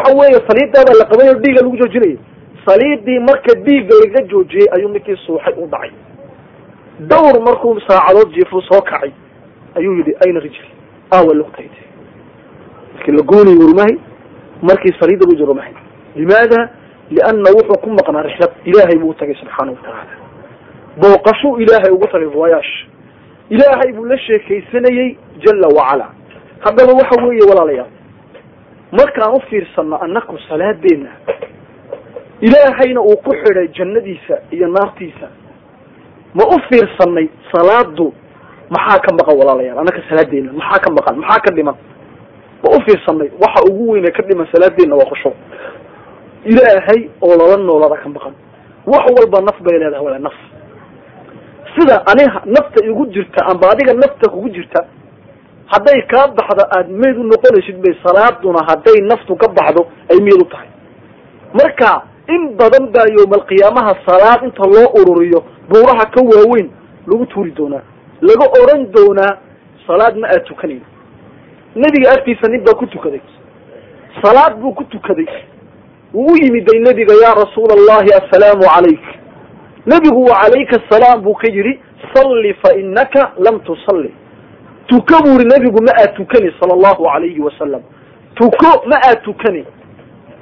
waxa weeye saliidaabaa la qabanay o dhiigga lagu joojinayay. Saliidii marka dhiigga laga joojiyey ayuu ninkii suuxay u dhacay. Dhowr markuu saacadood jiifuu soo kacay ayuu yidhi ayna rijli aawa lugtaydi markii la goonayy warmahay markii saliidda lagu jiro mahay limaada? Lianna wuxuu ku maqnaa rixlad ilaahay buu tagay subxaana watacaala booqashuu ilaahay ugu tagay voyaash ilaahay buu la sheekaysanayey jala wacala haddaba waxa weeye walaalayaal markaan u fiirsano annaku salaadeenna ilaahayna uu ku xidhay jannadiisa iyo naartiisa ma u fiirsanay salaadu maxaa ka maqan walaalayaal? Annaka salaadeena maxaa ka maqan? Maxaa ka dhiman? Ma u fiirsanay waxa ugu weyne ka dhiman salaadeenna waa khushuuc. Ilaahay oo lala noolada ka maqan. Wax walba naf bay leedahay wala naf sida aniha nafta igu jirta amba adiga nafta kugu jirta hadday kaa baxdo aada meyd u noqonaysid bay salaaduna hadday naftu ka baxdo ay meyd u tahay. Marka in badan baa yowmalqiyaamaha salaad inta loo ururiyo buuraha ka waaweyn lagu tuuri doonaa. Laga oran doonaa salaad ma aad tukanayn nebiga agtiisa nin baa ku tukaday. Salaad buu ku tukaday. Wuu u yimiday nebiga yaa rasuula allahi assalaamu calayk. Nebigu calayka asalaam buu ka yidhi salli fa inaka lam tusalli tuko buu yihi nebigu ma aad tukani sala allahu alayhi wasalam tuko ma aad tukani.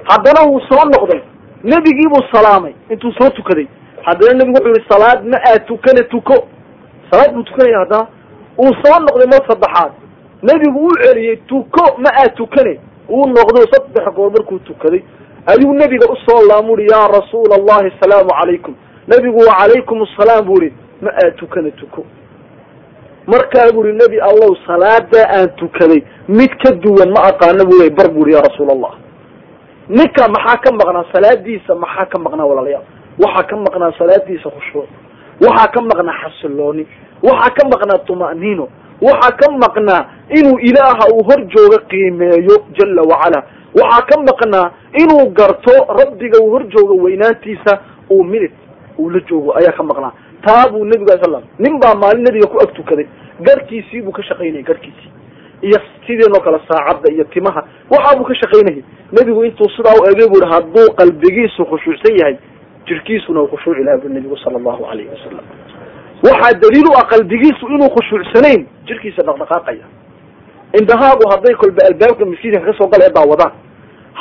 Haddana wuu soo noqday. Nebigiibuu salaamay. Intuu soo tukaday. Haddana nebigu wuxuu yihi salaad ma aad tukane tuko. Salaad buu tukanaya haddana. Uu soo noqday mar saddexaad. Nebigu uu celiyey tuko ma aad tukane uu noqdo saddex goor markuu tukaday. Ayuu nebiga u soo laamuri yaa rasuula allahi asalaamu calaykum nebigu wa calaykum asalaam buu yihi ma aad tukane tuko markaa buu ihi nebi allow salaadaa aan tukaday mid ka duwan ma aqaana buu bar buu ihi ya rasuula allah ninka maxaa ka maqnaa salaadiisa maxaa ka maqnaa walaalayaal? Waxaa ka maqnaa salaadiisa khushuuc waxaa ka maqnaa xasilooni waxaa ka maqnaa tuma'niino waxaa ka maqnaa inuu ilaaha uu hor jooga qiimeeyo jala wacala. Waxaa ka maqnaa inuu garto rabbiga uu hor jooga weynaantiisa uu minid uu la joogo ayaa ka maqnaa. Taa buu nebigu alay slam nin baa maalin nebiga ku ag tukaday garhkiisii buu ka shaqaynayay garhkiisii iyo sideenoo kale saacadda iyo timaha waxaa buu ka shaqaynayay. Nebigu intuu sidaa u egay buu ihi hadduu qalbigiisu khushuucsan yahay jirkiisuna uu khushuuci lahaa bu nebigu sala allahu alayhi wasalam waxaa daliil u ah qalbigiisu inuu khushuucsanayn jirkiisa dhaqdhaqaaqaya. Indhahaagu hadday kolba albaabka maskiidka ka soo galaya daawadaan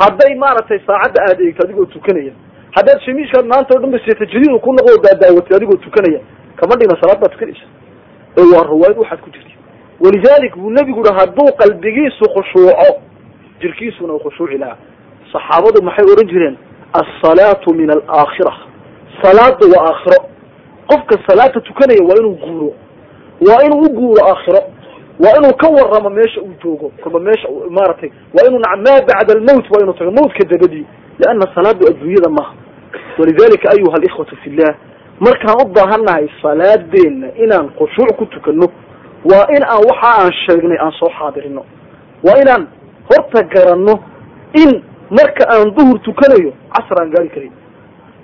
hadday maaragtay saacadda aad eegto adigoo tukanaya. Haddaad shamiishkaad maanta o dhan ba seeta jadiid ku noqo daadaawatay adigoo tukanaya kama dhigna salaad baad tukanaysa ee waa riwaayad waxaad ku jirta walidalik buu nebigu yihi hadduu qalbigiisu khushuuco jirkiisuna uu khushuuci lahaa. Saxaabadu maxay ohan jireen? Alsalaatu min alaakhira salaada waa aakhiro. Qofka salaata tukanaya waa inuu guuro. Waa inuu u guuro aakhiro. Waa inuu ka waramo meesha uu joogo kolba meesha maaragtay waa inuu maa bacda almowt waa inuu tago mawtka dabadii. Lianna salaadu adduunyada maaha. Walidalika ayuha alikhwatu fi llah markaan u baahannahay salaadeena inaan khushuuc ku tukano waa in aan waxa aan sheegnay aan soo xaadirino. Waa inaan horta garanno in marka aan duhur tukanayo casr aan gaari karin.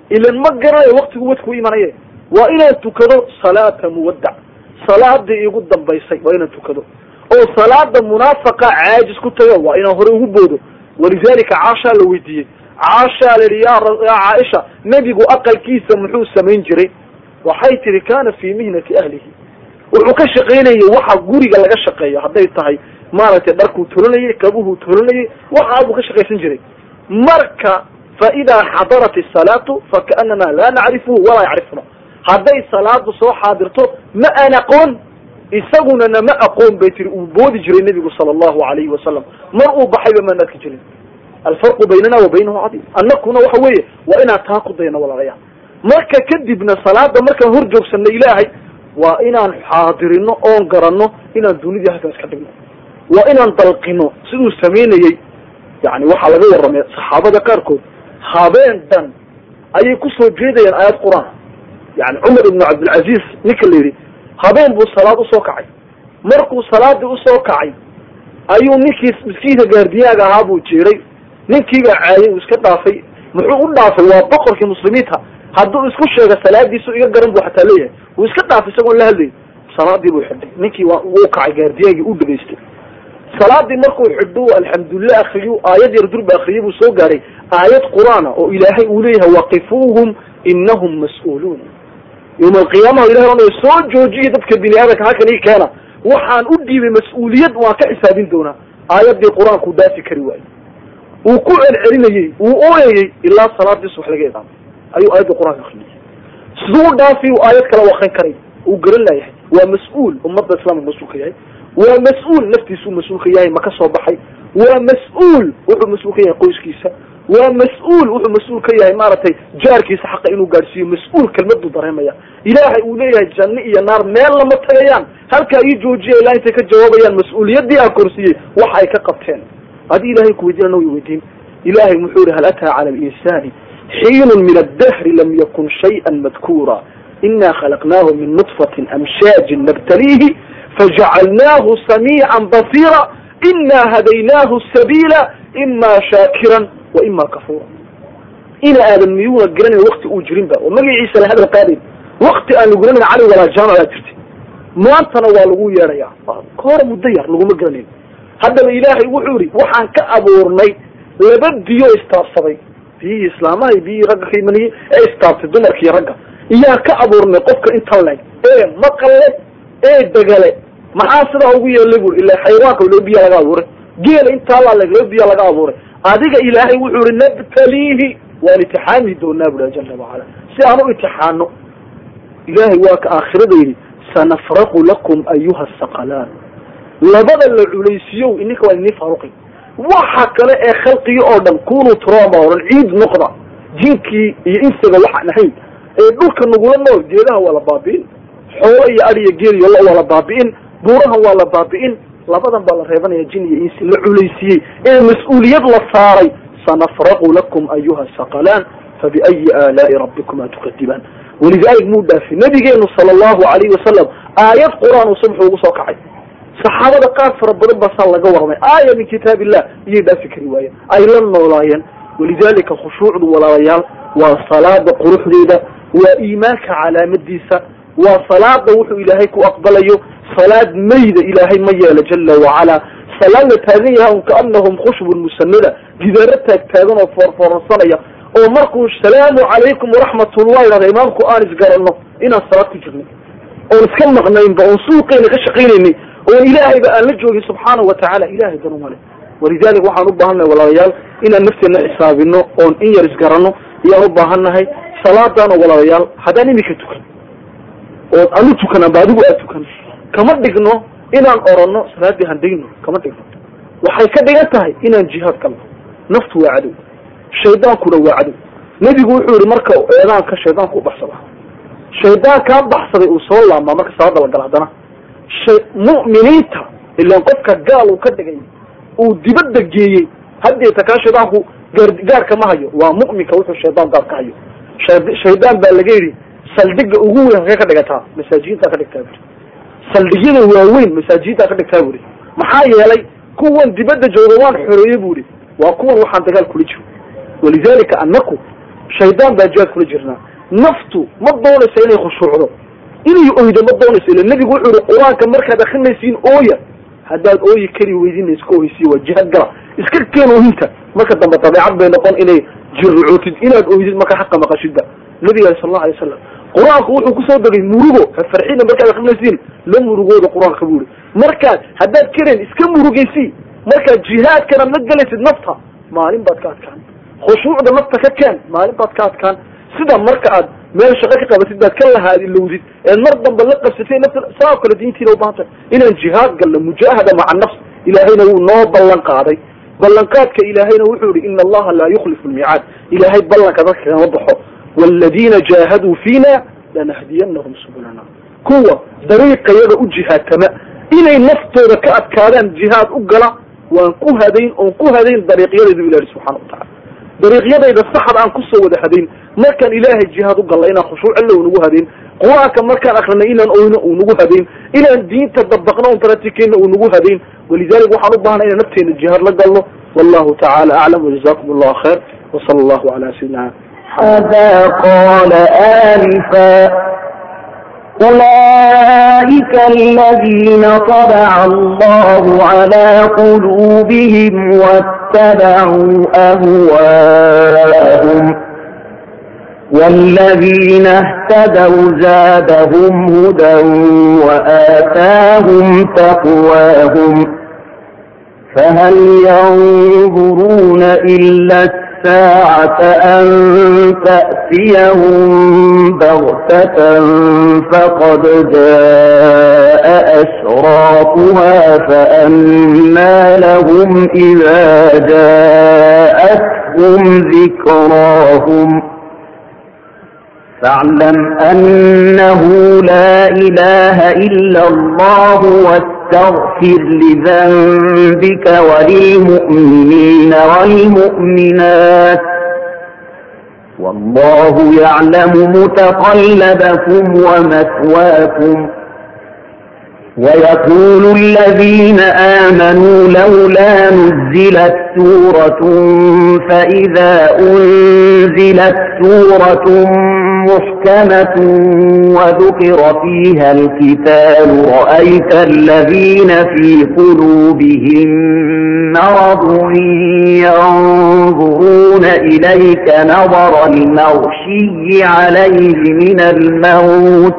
Ilan ma garanayo waktigu wadku imanaye. Waa inaan tukado salaata muwaddac salaadii igu dambaysay waa inaan tukado. Oo salaada munaafaqa caajis ku tago waa inaan hore ugu boodo. Walidalika caashaa la weydiiyey caashaa la yihi ya caaisha nebigu aqalkiisa muxuu samayn jiray? Waxay tihi kana fii mihnati ahlihi. Wuxuu ka shaqaynayay waxa guriga laga shaqeeyo hadday tahay maaragtay dharkuu tolanayay kabuhuu tolanayay waxaa buu ka shaqaysan jiray. Marka fa idaa xadarat isalaatu fakaanana laa nacrifuhu walaa yacrifuna. Hadday salaadu soo xaadirto ma aan aqoon isaguna nama aqoon bay tiri uu boodi jiray nebigu sala allahu alayhi wasalam mar uu baxayba maan arki jirin alfarqu baynana wa baynahu cadiim annakuna waxa weeye waa inaan taa ku dayno walaalayaal marka kadibna salaada markaan hor joogsanno ilaahay waa inaan xaadirino oon garanno inaan dunidii halkan iska dhigno waa inaan dalqino siduu samaynayey yani waxaa laga warramay saxaabada qaarkood habeen dhan ayay ku soo jeedayaan aayad qur'aan yani cumar ibnu cabdilcaziz ninka la yidhi habeen buu salaad u soo kacay markuu salaadii u soo kacay ayuu ninkii miskiinka gaardiyaaga ahaa buu jeeray ninkiibaa caayay uu iska dhaafay muxuu u dhaafay? Waa boqorkii muslimiinta. Hadduu isku sheega salaadiisu iga garan buu xataa leeyahay. Wuu iska dhaafay isagoon la hadlayy salaadii buu xidhay. Ninkii waa wuu kacay gaardiyaagii u dhegaystay. Salaadii markuu xidho alxamdulilah akriyo aayad yar durba akriyo buu soo gaaray. Aayad qur'aana oo ilaahay uu leeyahay waqifuuhum inahum mas'uuluun. Yowma alqiyaamaha ilahay ohanaya soo joojiya dadka bini aadamka halkan ii keena. Waxaan u dhiibay mas'uuliyad waan ka xisaabin doonaa. Aayaddii qur'aankuu daafi kari waayey uu ku celcelinayey uu ooyayey ilaa salaadii subax laga idaamay ayuu aayaddii qur'aanka akriyay siduu dhaafi uu aayad kale u akrin karay uu garan laayahay waa mas'uul ummadda islaamka mas'uul ka yahay. Waa mas'uul naftiisuu mas'uul ka yahay ma ka soo baxay. Waa mas'uul wuxuu mas'uul ka yahay qoyskiisa. Waa mas'uul wuxuu mas'uul ka yahay maaragtay jaarkiisa xaqa inuu gaadhsiiyo mas'uul kelmaduu dareemaya. Ilaahay uu leeyahay janno iyo naar meel lama tagayaan. Halkaa ii joojiya ilaa intay ka jawaabayaan mas'uuliyaddii aan korsiiyey waxa ay ka qabteen haddii ilahay kuweydiina nawi weydiin. Ilahay muxuu yihi hal ataa cala alinsani xiinun min addahri lam yakun shayئan madkuura? Ina khalaqnaahu min nطfatin amshaajin nabtaliihi fajacalnaahu samiica basira ina hadaynaahu sabiila ima shaakiran wa ima kafuura. Ina aadan miyuuna garanayn wakti uu jirinba oo magaciisa la hadal qaadayn wakti aan lagu garanayn cali walaa jaamac aa jirtay maantana waa lagu yeedhaya kahor muddo yar laguma garanayn haddaba ilaahay wuxuu yihi waxaan ka abuurnay laba biyo istaabsaday. Biyihii islaamaha biyihii ragga ka imanayey ee istaabtay dumarka iyo ragga. Iyaan ka abuurnay qofka inta leg ee maqalle ee degale maxaa sidaa ugu yeelay buri ila xayawaanka loo biya laga abuuray. Geela intaa laa leg loo biya laga abuuray. Adiga ilaahay wuxuu yihi nabtaliihi waan itixaami doonaa buri jala wacala si aan u itixaano ilaahay waa ka aakhirada yidhi sanafraqu lakum ayuha saqalaan labada la culaysiyow ininka waa idin faaruqi. Waxa kale ee khalqigi oo dhan kunuu turaba oran ciid noqda jinkii iyo insiga waxaan ahayn ee dhulka nagula nool geedaha waa la baabi'in xoolo iyo adiyo geel iyo lo waa la baabi'in buurahan waa la baabi'in labadan baa la reebanaya jin iyo insi la culaysiyey ee mas'uuliyad la saaray sanafraqu lakum ayuha saqalaan fabiayi aalaai rabbikuma tukadibaan walidalik muu dhaafi nabigeenu sala allahu alayhi wasalam aayad qur'aan uu subxu ugu soo kacay saxaabada qaar fara badan baa saa laga warramay. Aaya min kitaab illah iyay dhaafi kari waayeen. Ay la noolaayeen. Walidalika khushuucdu walaalayaal waa salaada quruxdeeda waa iimaanka calaamadiisa waa salaada wuxuu ilaahay ku aqbalayo. Salaad mayda ilaahay ma yeelo jala wacala salaad la taagan yahay un kaanahum khushbun musanada gidaaro taagtaagan oo foorfoorsanaya oo markuu salaamu calaykum waraxmatullah idhahda imaamku aan isgaranno inaan salaad ku jirnay. Oon iska maqnaynba oon suuqeyna ka shaqaynaynay oon ilaahayba aan la joogin subxaanau watacaala ilahay dan umale walidalik waxaan u baahannahay walaalayaal inaan nafteena xisaabino oon in yar isgaranno ayaan u baahannahay salaadaano walaalayaal haddaan imika tukan. Ood anu tukan amba adigu aad tukan. Kama dhigno inaan oranno salaaddii handayno kama dhigno. Waxay ka dhigan tahay inaan jihaad galno. Naftu waa cadow shaydaankuna waa cadow. Nebigu wuxuu yihi marka eedaanka shaydaanku u baxsada. Shaydaan kaa baxsaday uu soo laamaa marka salaada la gala haddana mu'miniinta ilaan qofka gaal uu ka dhigay uu dibadda geeyey haddeeta kaa shaydaanku gaar gaarka ma hayo waa mu'minka wuxuu shaydaan gaar ka hayo. Shaydaan baa laga yidhi saldhiga ugu weyn halkee ka dhigataa masaajiintaa ka dhigtaa buri. Saldhigyada waaweyn masaajiintaa ka dhigtaa buri. Maxaa yeelay kuwan dibadda jooga waan xoreeye bu ihi waa kuwan waxaan dagaal kula jiro walidalika annaku shaydaan baa jihaad kula jirnaa. Naftu ma doonaysa inay khushuucdo inay oydo ma doonayso ila nebigu wuxuu yihi qur'aanka markaad akrinaysiin ooya haddaad ooyi kari weydina iska oysiy waa jihaad gala. Iska keen oohinta marka dambe dabeecad bay noqon inay jircootid inaad oydid marka xaqa maqashidba nabiga sal allahu alay wasalam qur'aanku wuxuu ku soo degay murugo. Ha markaad akrinaysiin la murugooda qur'aanka bu ihi markaad haddaad karen iska murugaysi markaad jihaadkanaad la gelaysid nafta maalin baad ka adkaan. Khushuucda nafta ka keen maalin baad ka adkaan. Sida marka aad meel shaqo ka qabatid baad ka lahaadilowdid eed mar damba la qabsatay nafta saa o kale diintiina ubahantay inaan jihaad galno mujaahada maca nafs ilaahayna wuu noo ballan qaaday. Ballanqaadka ilaahayna wuxuu yihi ina allaha laa yukhlifu lmiicaad ilaahay ballanka dadka kama baxo. Waaladiina jaahaduu fiina lanahdiyanahum subulana. Kuwa dariiqa yaga u jihaadtama inay naftooda ka adkaadaan jihaad u gala waan ku hadayn oon ku hadayn dariiqyadeedu ilahi subxana watacala dariiqyadayda saxad aan ku soo wada hadin markaan ilaahay jihaad u galla inaan khushuuc alla unagu hadin qur'aanka markaan akrinay inaan oyno nagu hadin inaan diinta dabaqno un baratikeyna unagu hadin. Walidalik waxaan u baahnay inaan nafteena jihaad la galno wallahu tacaala aclam wajazakum allahu khayr wasala allahu calaa sayidina hada qala alifa أولئك الذين طبع الله على قلوبهم واتبعوا أهواءهم والذين اهتدوا زادهم هدى وآتاهم تقواهم فهل ينظرون إلا الساعة أن تأتيهم بغتة فقد جاء أشراطها فأنا لهم إذا جاءتهم ذكراهم فاعلم أنه لا إله إلا الله واستغفر لذنبك وللمؤمنين والمؤمنات والله يعلم متقلبكم ومثواكم ويقول الذين آمنوا لولا نزلت سورة فإذا أنزلت سورة محكمة وذكر فيها الكتاب رأيت الذين في قلوبهم مرض ينظرون إليك نظر المغشي عليه من الموت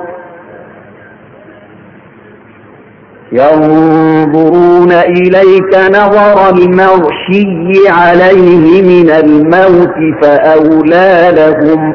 ينظرون إليك نظر المغشي عليه من الموت فأولى لهم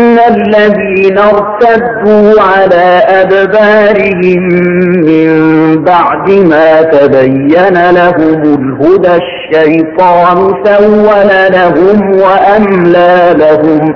إن الذين ارتدوا على أدبارهم من بعد ما تبين لهم الهدى الشيطان سول لهم وأملى لهم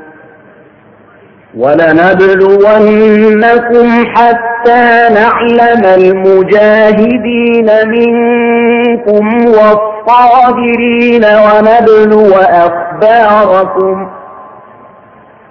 ولنبلونكم حتى نعلم المجاهدين منكم والصابرين ونبلو أخباركم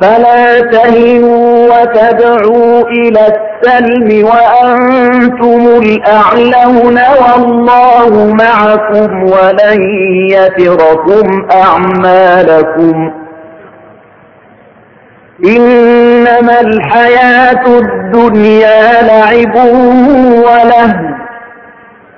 فلا تهنوا وتدعوا إلى السلم وأنتم الأعلون والله معكم ولن يتركم أعمالكم إنما الحياة الدنيا لعب وله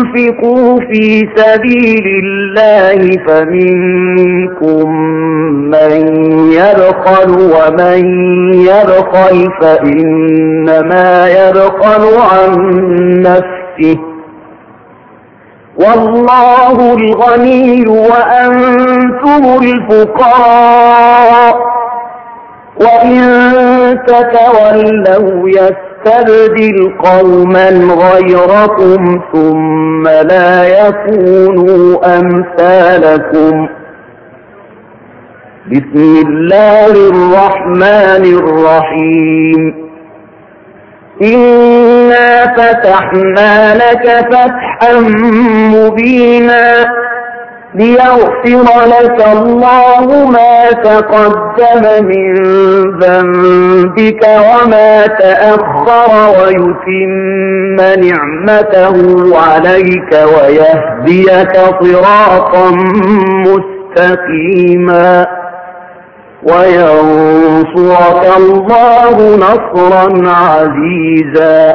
تنفقوا في سبيل الله فمنكم من يبخل ومن يبخل فإنما يبخل عن نفسه والله الغني وأنتم الفقراء وإن تتولوا يسر يستبدل قوما غيركم ثم لا يكونوا أمثالكم بسم الله الرحمن الرحيم إنا فتحنا لك فتحا مبينا ليغفر لك الله ما تقدم من ذنبك وما تأخر ويتم نعمته عليك ويهديك صراطا مستقيما وينصرك الله نصرا عزيزا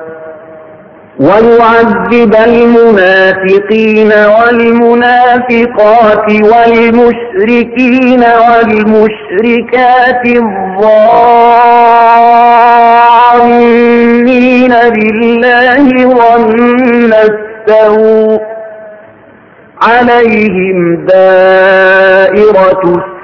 ويعذب المنافقين والمنافقات والمشركين والمشركات الظالمين بالله ظن السوء عليهم دائرة السوء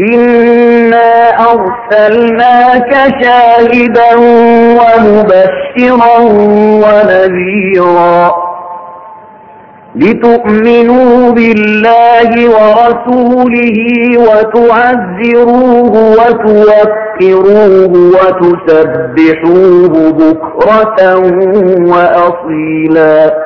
إنا أرسلناك شاهدا ومبشرا ونذيرا لتؤمنوا بالله ورسوله وتعزروه وتوكروه وتسبحوه بكرة وأصيلاً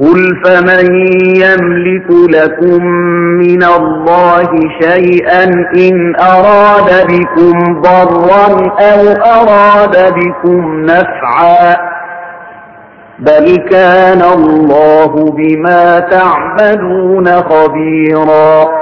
قل فمن يملك لكم من الله شيئا إن أراد بكم ضرا أو أراد بكم نفعا بل كان الله بما تعملون خبيرا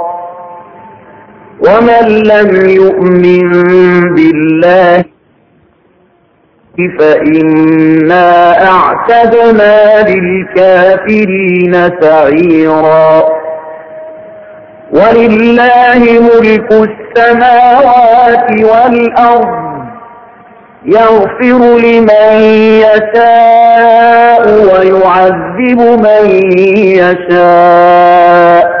ومن لم يؤمن بالله فإنا أعتدنا للكافرين سعيرا ولله ملك السماوات والأرض يغفر لمن يشاء ويعذب من يشاء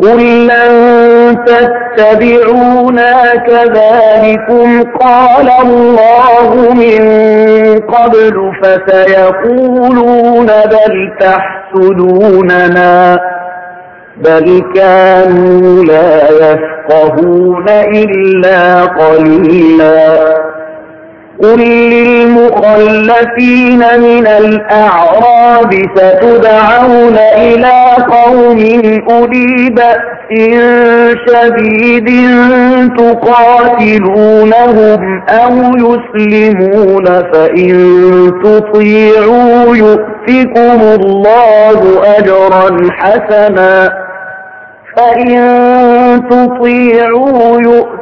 قل لن تتبعونا كذلكم قال الله من قبل فسيقولون بل تحسدوننا بل كانوا لا يفقهون إلا قليلاً قل للمخلفين من الأعراب ستدعون إلى قوم أولي بأس شديد تقاتلونهم أو يسلمون فإن تطيعوا يؤتكم الله أجرا حسنا فإن تطيعوا يؤتكم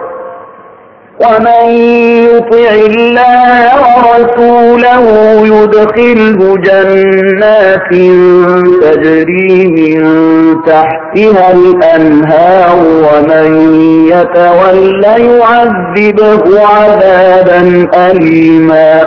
ومن يطع الله ورسوله يدخله جنات تجري من تحتها الأنهار ومن يتولى يعذبه عذابا أليما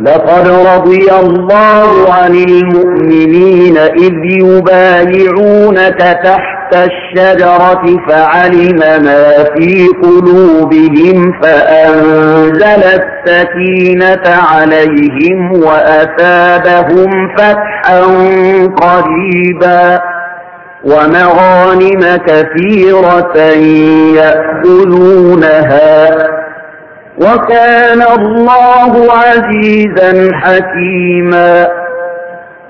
لقد رضي الله عن المؤمنين إذ يبايعونك تحت الشجرة فعلم ما في قلوبهم فأنزل السكينة عليهم وأثابهم فتحا قريبا ومغانم كثيرة يأخذونها وكان الله عزيزا حكيما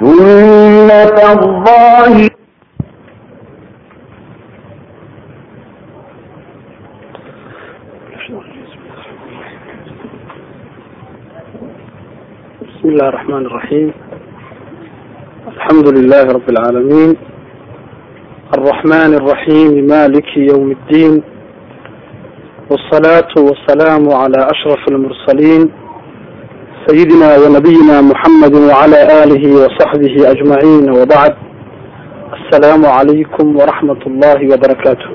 سنة الله بسم الله الرحمن الرحيم الحمد لله رب العالمين الرحمن الرحيم مالك يوم الدين والصلاة والسلام على أشرف المرسلين سيدنا ونبينا محمد وعلى آله وصحبه أجمعين وبعد السلام عليكم ورحمة الله وبركاته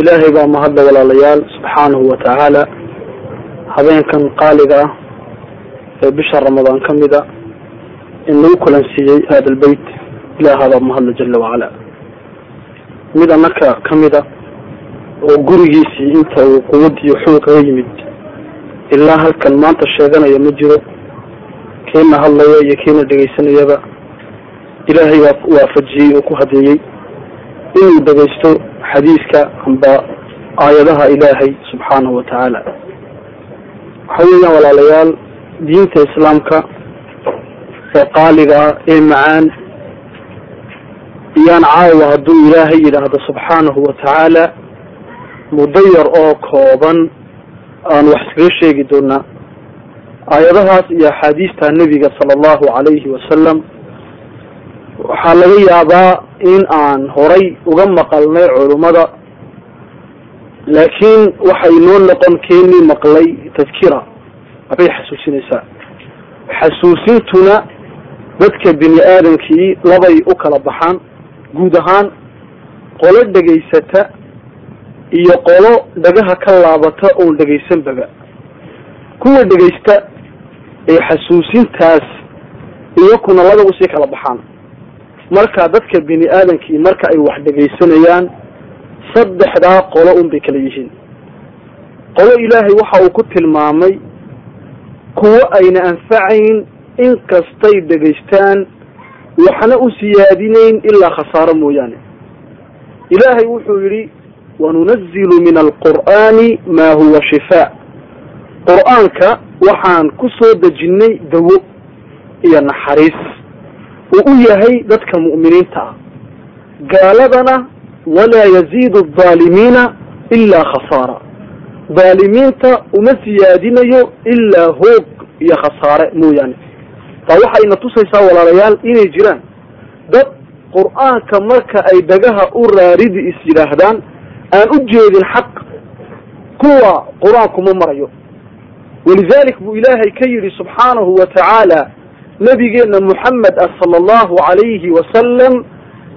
إلهي بقى مهد ولا ليال سبحانه وتعالى habeenkan qaaliga ah ee bisha ramadaan ka mid a in lagu kulansiiyey hada albeyt ilaahada mahadla jala wacala mid annaka ka mid a oo gurigiisii inta uu quwadiyo xoog kaga yimid ilaa halkan maanta sheeganaya ma jiro. Kiina hadlaya iyo kiina dhegaysanayaba ilaahay baa waafajiyey oo ku hadeeyey inuu dhegaysto xadiiska amba aayadaha ilaahay subxaanahu wa tacaala. Waxa weeyaan walaalayaal diinta islaamka ee qaaliga ah ee macaan iyaan caawa hadduu ilaahay yidhaahdo subxaanahu wa tacaala muddo yar oo kooban aan wax iskaga sheegi doonaa aayadahaas iyo axaadiista nebiga sala allahu calayhi wasalam waxaa laga yaabaa in aan horay uga maqalnay culummada laakiin waxay noo noqon keenii maqlay tadkira waxbay xasuusinaysaa. Xasuusintuna dadka bini aadamkii labay u kala baxaan guud ahaan qolo dhegaysata iyo qolo dhagaha ka laabata oon dhegaysan baga. Kuwa dhegaysta ee xasuusintaas iyakuna laba u sii kala baxaan. Marka dadka bini aadamkii marka ay wax dhegaysanayaan saddexdaa qolo un bay kala yihiin. Qolo ilaahay waxa uu ku tilmaamay kuwo ayna anfacayn in kastay dhegaystaan waxna u siyaadinayn ilaa khasaaro mooyaane. Ilaahay wuxuu yidhi wanunazilu min alqur'aani maa huwa shifaa qur'aanka waxaan ku soo dejinnay dawo iyo naxariis. Uu u yahay dadka mu'miniinta ah. Gaaladana walaa yaziidu aldaalimiina ilaa khasaara. Daalimiinta uma siyaadinayo ilaa hoog iyo khasaare mooyaane. Taa waxayna tusaysaa walaalayaal inay jiraan. Dad qur'aanka marka ay dhagaha u raaridi is yidhaahdaan aan u jeedin xaq kuwa qur'aanku ma marayo. Walidalik buu ilaahay ka yidhi subxaanahu wa tacaala nabigeena muxamed ah sala allahu calayhi wasalam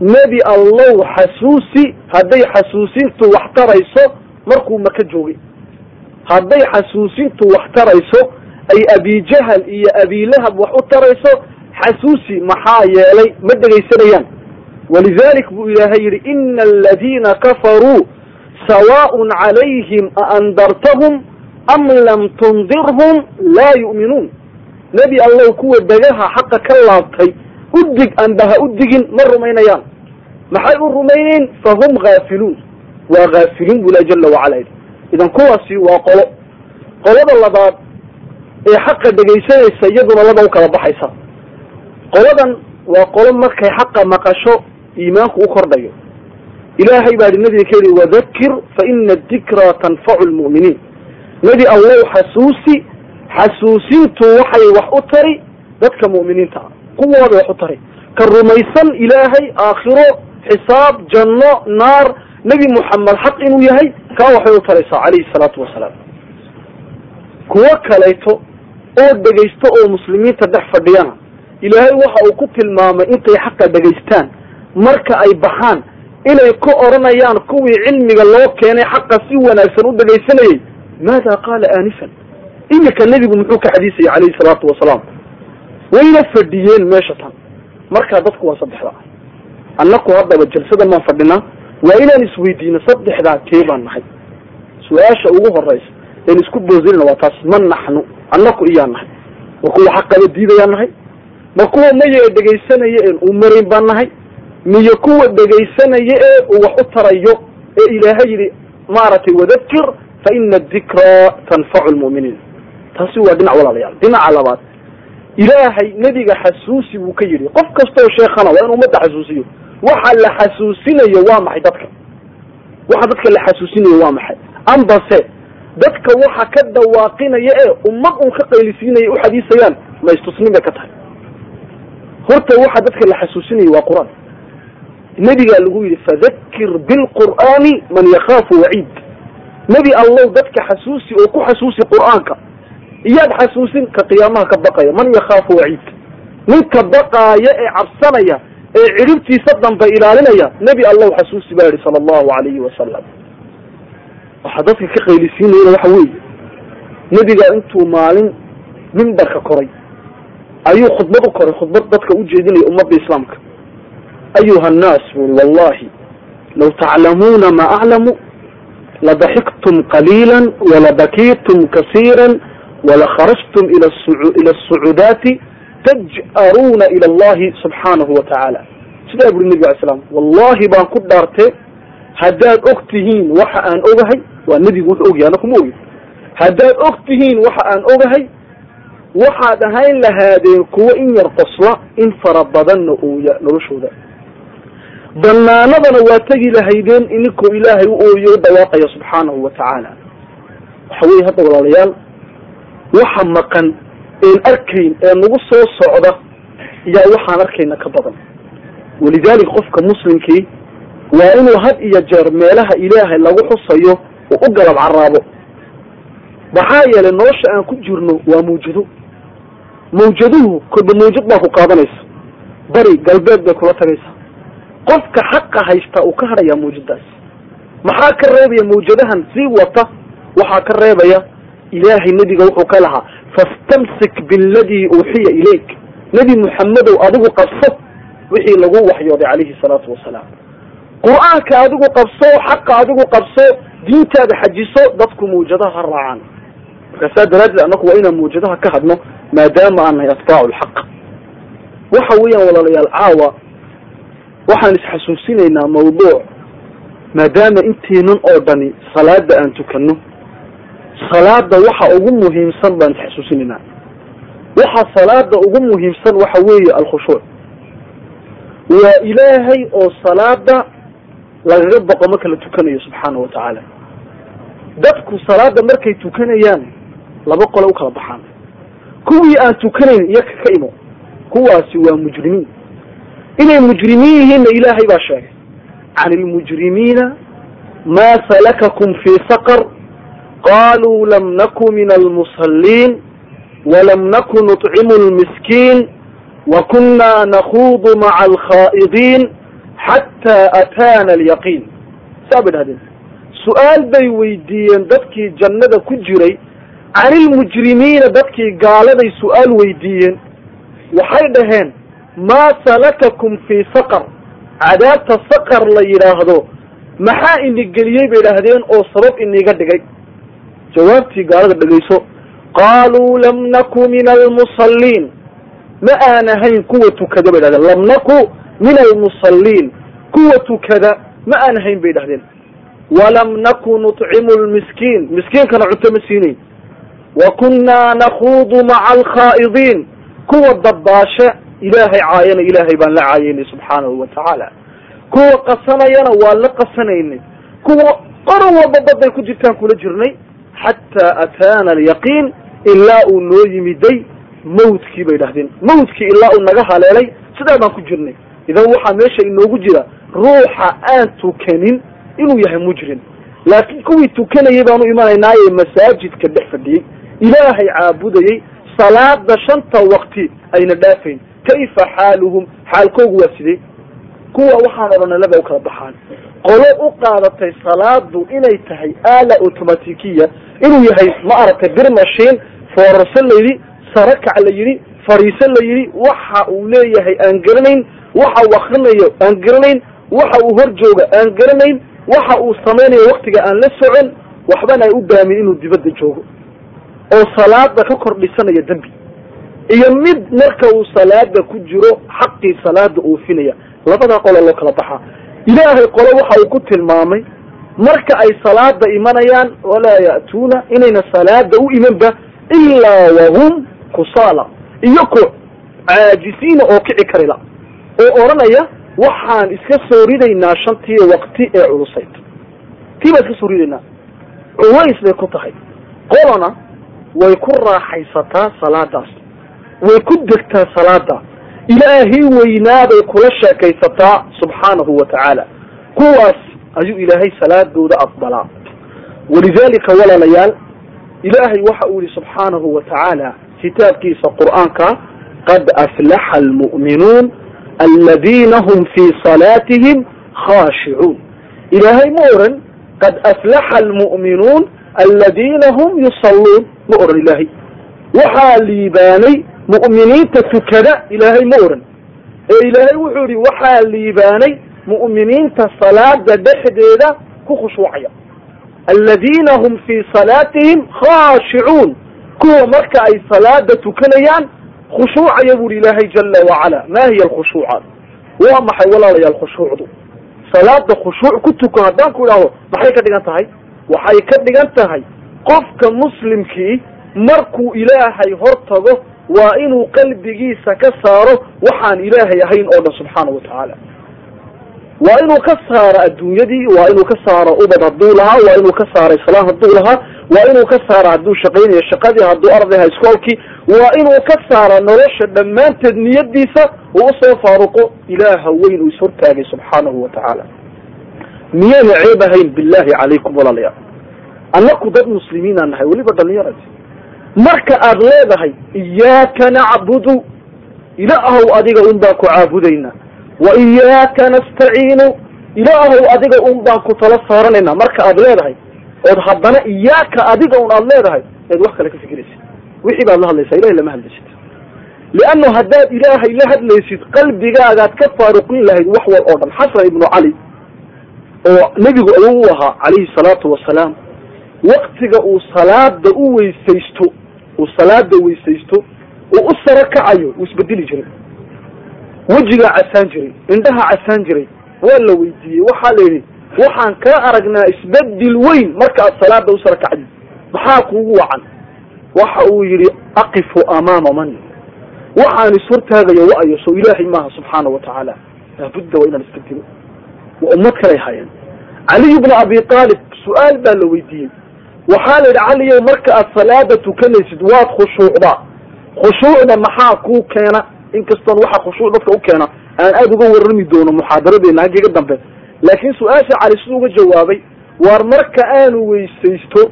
nebi allow xasuusi hadday xasuusintu wax tarayso markuu maka joogay. Hadday xasuusintu wax tarayso ay abijahal iyo abilahab wax u tarayso xasuusi maxaa yeelay ma dhegaysanayaan walidalik buu ilaahay yidhi ina aladiina kafaruu sawaaءun calayhim aandartahum am lam tundirhum laa yu'minuun nebi allow kuwa degaha xaqa ka laabtay udig amba ha u digin ma rumaynayaan maxay u rumaynayn fahum haafiluun waa haafiliin bu ilahi jala wacala yidhi idan kuwaasi waa qolo qolada labaad ee xaqa dhegaysanaysa iyaduna laba u kala baxaysa qoladan waa qolo markay xaqa maqasho iimaanku u kordhayo ilaahay baa yihi nabiga ka yidhi wadakir fa ina adikraa tanfacu lmu'miniin nebi allow xasuusi xasuusintu waxay wax u tari dadka mu'miniinta ah kuwooday wax u tari ka rumaysan ilaahay aakhiro xisaab janno naar nebi muxamed xaq inuu yahay kaa waxay u taraysaa calayhi salaatu wasalaam kuwo kalayto oo dhegaysto oo muslimiinta dhex fadhiyana ilaahay waxa uu ku tilmaamay intay xaqa dhegaystaan marka ay baxaan inay ku odhanayaan kuwii cilmiga loo keenay xaqa si wanaagsan u dhegaysanayay maada qaala aanifan? Imika nebigu muxuu ka xadiisayay calayhi salaatu wasalaam. Wayna fadhiyeen meesha tan. Markaa dadku waa saddexda. Annaku haddaba jalsada maan fadhinaa waa inaan isweydiino saddexdaa kee baan nahay. Su'aasha ugu horeysa een isku boosinayna waa taas ma naxnu annaku iyaa nahay. Ma kuwa xaqaba diidayaan nahay. Ma kuwa maya dhegaysanaya een u marayn baan nahay miyo kuwa dhegaysanaya ee wax u tarayo ee ilaahay yidhi maaragtay wadakir fa ina adikraa tanfacu lmu'miniin taasi waa dhinac walaalayaal. Dhinaca labaad ilaahay nebiga xasuusi buu ka yidhi. Qof kastoo sheekhana waa in ummadda xasuusiyo. Waxa la xasuusinayo waa maxay dadka? Waxa dadka la xasuusinayo waa maxay? Ambase dadka waxa ka dhawaaqinaya ee ummad un ka qaylisiinaya u xadiisayaan ma istusnin bay ka tahay. Horta waxa dadka la xasuusinayo waa qur'aan nebigaa lagu yidhi fadakir bilqur'aani man yakhaafu waciid nebi allow dadka xasuusi oo ku xasuusi qur'aanka iyaad xasuusin ka qiyaamaha ka baqaya man yakhaafu waciid ninka baqaaya ee cabsanaya ee ciribtiisa dambe ilaalinaya nebi allow xasuusi baa yihi sala allahu alayhi wasalam waxaa dadka ka qaylisiinayana waxa weeye nebiga intuu maalin mimbarka koray ayuu khudbad u koray khudbad dadka u jeedinaya ummadda islaamka buri wallahi law taclamuuna ma aclamu ladaxiktum qaliila walabakiitum kasiira walakharajtum ila ila asucuudaati taj'aruuna ila allahi subxaanahu wa tacaala sidaa buri nebiga alay slam wallahi baan ku dhaartee haddaad og tihiin waxa aan ogahay waa nebigu wuxuu ogyahay ana kuma ogin haddaad og waxa aan ogahay waxaad ahayn lahaadeen kuwo in yar qosla in fara badanna ooya noloshooda banaanadana waa tegi lahaydeen ininkoo ilaahay u ooyo u dhawaaqaya subxaanahu wa tacaala. Waxa weye hadda walaalayaal waxa maqan een arkayn ee nagu soo socda yaa waxaan arkayna ka badan. Walidalik qofka muslimkii waa inuu had iyo jeer meelaha ilaahay lagu xusayo oo u galab caraabo maxaa yeelay nolosha aan ku jirno waa mawjado mawjaduhu kolba mawjad baa ku qaadanaysa. Bari galbeed bay kula tagaysa qofka xaqa haysta uu ka hadhayaa mawjadaas maxaa ka reebaya mawjadahan sii wata waxaa ka reebaya ilaahay nebiga wuxuu ka lahaa fastamsik biladii uuxiya ilayk. Nebi muxamedow adigu qabso wixii lagu waxyooday calayhi salaatu wasalaam. Qur'aanka adigu qabso xaqa adigu qabso diintaada xajiso dadku mawjadaha ha raacaan markaasaa daraaddeed annaku waa inaan mawjadaha ka hadno maadaama aan nahay atbaacu lxaq waxa weeyaan walaalayaal caawa waxaan isxasuusinaynaa mawduuc maadaama inteenan oo dhani salaada aan tukano salaada waxa ugu muhiimsan baan isxasuusinaynaa. Waxa salaada ugu muhiimsan waxa weeye alkhushuuc waa ilaahay oo salaada lagaga boqo marka la tukanayo subxaana wa tacaala dadku salaada markay tukanayaan laba qole u kala baxaan. Kuwii aan tukanayn iyo ka imo. Kuwaasi waa mujrimiin inay mujrimiin yihiinna ilaahay baa sheegay. Can ilmujrimiina maa salakakum fii saqar qaluu lam naku min almusaliin walam naku nuطcimu lmiskiin wakuna nakuudu maca alkhaa'idiin xataa ataana alyaqiin. Saa bay su'aal bay weydiiyeen dadkii jannada ku jiray. Can ilmujrimiina dadkii gaaladay su'aal weydiiyeen waxay dhaheen maa salakakum fii saqar. Cadaabta saqar la yidhaahdo maxaa ini geliyey bay idhaahdeen oo sabab iniga dhigay? Jawaabtii gaalada dhegayso qaaluu lam naku min almusalliin ma aan ahayn kuwa tukada bay dhahdeen lam naku min almusalliin kuwa tukada ma aan ahayn bay dhahdeen walam naku nuطcimu lmiskiin miskiinkana cunto ma siinayn wa kunnaa nakuudu maca alkhaa'idiin kuwa dabbaashe ilaahay caayana ilaahay baan la caayaynay subxaanahu wa tacaala. kuwa qasanayana waan la qasanaynay. kuwa qoran walba baday ku jirtaan kula jirnay. xataa ataana alyaqiin ilaa uu noo yimiday mawtkii bay dhahdeen. mawtkii ilaa uu naga haleelay sidaa baan ku jirnay. idan waxaa meesha inoogu jira ruuxa aan tukanin inuu yahay mujrim. laakiin kuwii tukanayay baanu imanaynaaye masaajidka dhex fadhiyey ilaahay caabudayey salaada shanta waqti ayna dhaafayn kayfa xaaluhum xaalkoogu waa sidee kuwa waxaan odhanay laba u kala baxaan qolo u qaadatay salaadu inay tahay aala automatikiya inuu yahay ma aragtay bir mashiin foorarso la yidhi sarakac la yidhi fariiso la yidhi waxa uu leeyahay aan garanayn waxa uu akrinayo aan garanayn waxa uu hor jooga aan garanayn waxa uu samaynayo waktiga aan la socon waxbana ay u daamin inuu dibadda joogo oo salaada ka kor dhisanaya dembi iyo mid marka uu salaada ku jiro xaqii salaada oofinaya labadaa qolo loo kala baxaa. Ilaahay qolo waxa uu ku tilmaamay marka ay salaada imanayaan walaa ya'tuuna inayna salaada u imanba ilaa wahum kusaala iyo ku caajisiina oo kici karila oo odhanaya waxaan iska soo ridaynaa shantii waqti ee culusayd tii baan iska soo ridaynaa. Culays bay ku tahay. Qolona way ku raaxaysataa salaadaas way ku degtaa salaada ilaahay weynaaday kula sheekaysataa subxaanahu wa tacaala. Kuwaas ayuu ilaahay salaadooda aqbalaa. Walidalika walaalayaal ilaahay waxa uu yihi subxaanahu wa tacaala kitaabkiisa qur'aanka qad aflaxa almu'minuun aladiina hum fii salaatihim khaashicuun ilaahay ma oran qad aflaxa almu'minuun aladiina hum yusalluun. Ma oran ilaahay. Waxaa liibaanay mu'miniinta tukada ilaahay ma oran. Ee ilaahay wuxuu yihi waxaa liibaanay mu'miniinta salaada dhexdeeda ku khushuucaya. Aladiina hum fii salaatihim khaashicuun. Kuwa marka ay salaada tukanayaan khushuucaya buuhi ilaahay jala wacala. Ma hiya alkhushuucaat waa maxay walaalayaal khushuucdu? Salaada khushuuc ku tuko haddaan ku idhaahdo maxay ka dhigan tahay? Waxay ka dhigan tahay qofka muslimkii markuu ilaahay hor tago waa inuu qalbigiisa ka saaro waxaan ilaahay ahayn oo dhan subxaanahu watacaala waa inuu ka saaro adduunyadii waa inuu ka saaro ubad hadduu lahaa waa inuu ka saaro islaam hadduu lahaa waa inuu ka saaro hadduu shaqaynayo shaqadii hadduu ardayha iskoolkii waa inuu ka saaro nolosha dhammaanteed niyadiisa uu u soo faaruqo ilaaha weyn uu ishortaagay subxaanahu wa tacaala. Miyayna ceeb ahayn billahi calaykum walaalayaal. Annaku dad muslimiinaan nahay weliba dhalinyaradi marka aad leedahay iyaaka nacbudu. Ilaahow adiga un baan ku caabudayna. Wa iyaaka nastaciinu. Ilaahow adiga un baan ku tala saaranayna marka aad leedahay ood haddana iyaaka adiga un aad leedahay eed wax kale ka fikiraysid wixii baad la hadlaysaa ilahay lama hadlaysid. Liannu haddaad ilaahay la hadlaysid qalbigaagaad ka faaruqin lahayd wax wal oo dhan. Xasan ibnu cali oo nebigu awow u ahaa calayhi salaatu wasalaam waktiga uu salaada u weysaysto uu salaada weysaysto uu u saro kacayo uu isbedeli jiray. Wejigaa casaan jiray indhaha casaan jiray waa la weydiiyey. Waxaa la yidhi waxaan kaa aragnaa isbeddel weyn marka aad salaada u saro kacdid maxaa kuugu wacan? Waxa uu yidhi aqifu amaama man. Waxaan ishortaagayo wa-ayo soo ilaahay maaha subxaana wa tacaala. Laabudda waa inaan isbedelo waa ummad kalay hayeen caliy bna abi aalib su'aal baa la weydiiyey waxaa la yidhi caliyow marka aad salaada tukanaysid waad khushuucdaa. Khushuucda maxaa kuu keena? Inkastoon waxa khushuuc dadka u keena aan aada uga warrami doono muxaadaradeena haggiga dambe. Laakiin su'aasha cali siduu uga jawaabay waar marka aanu weysaysto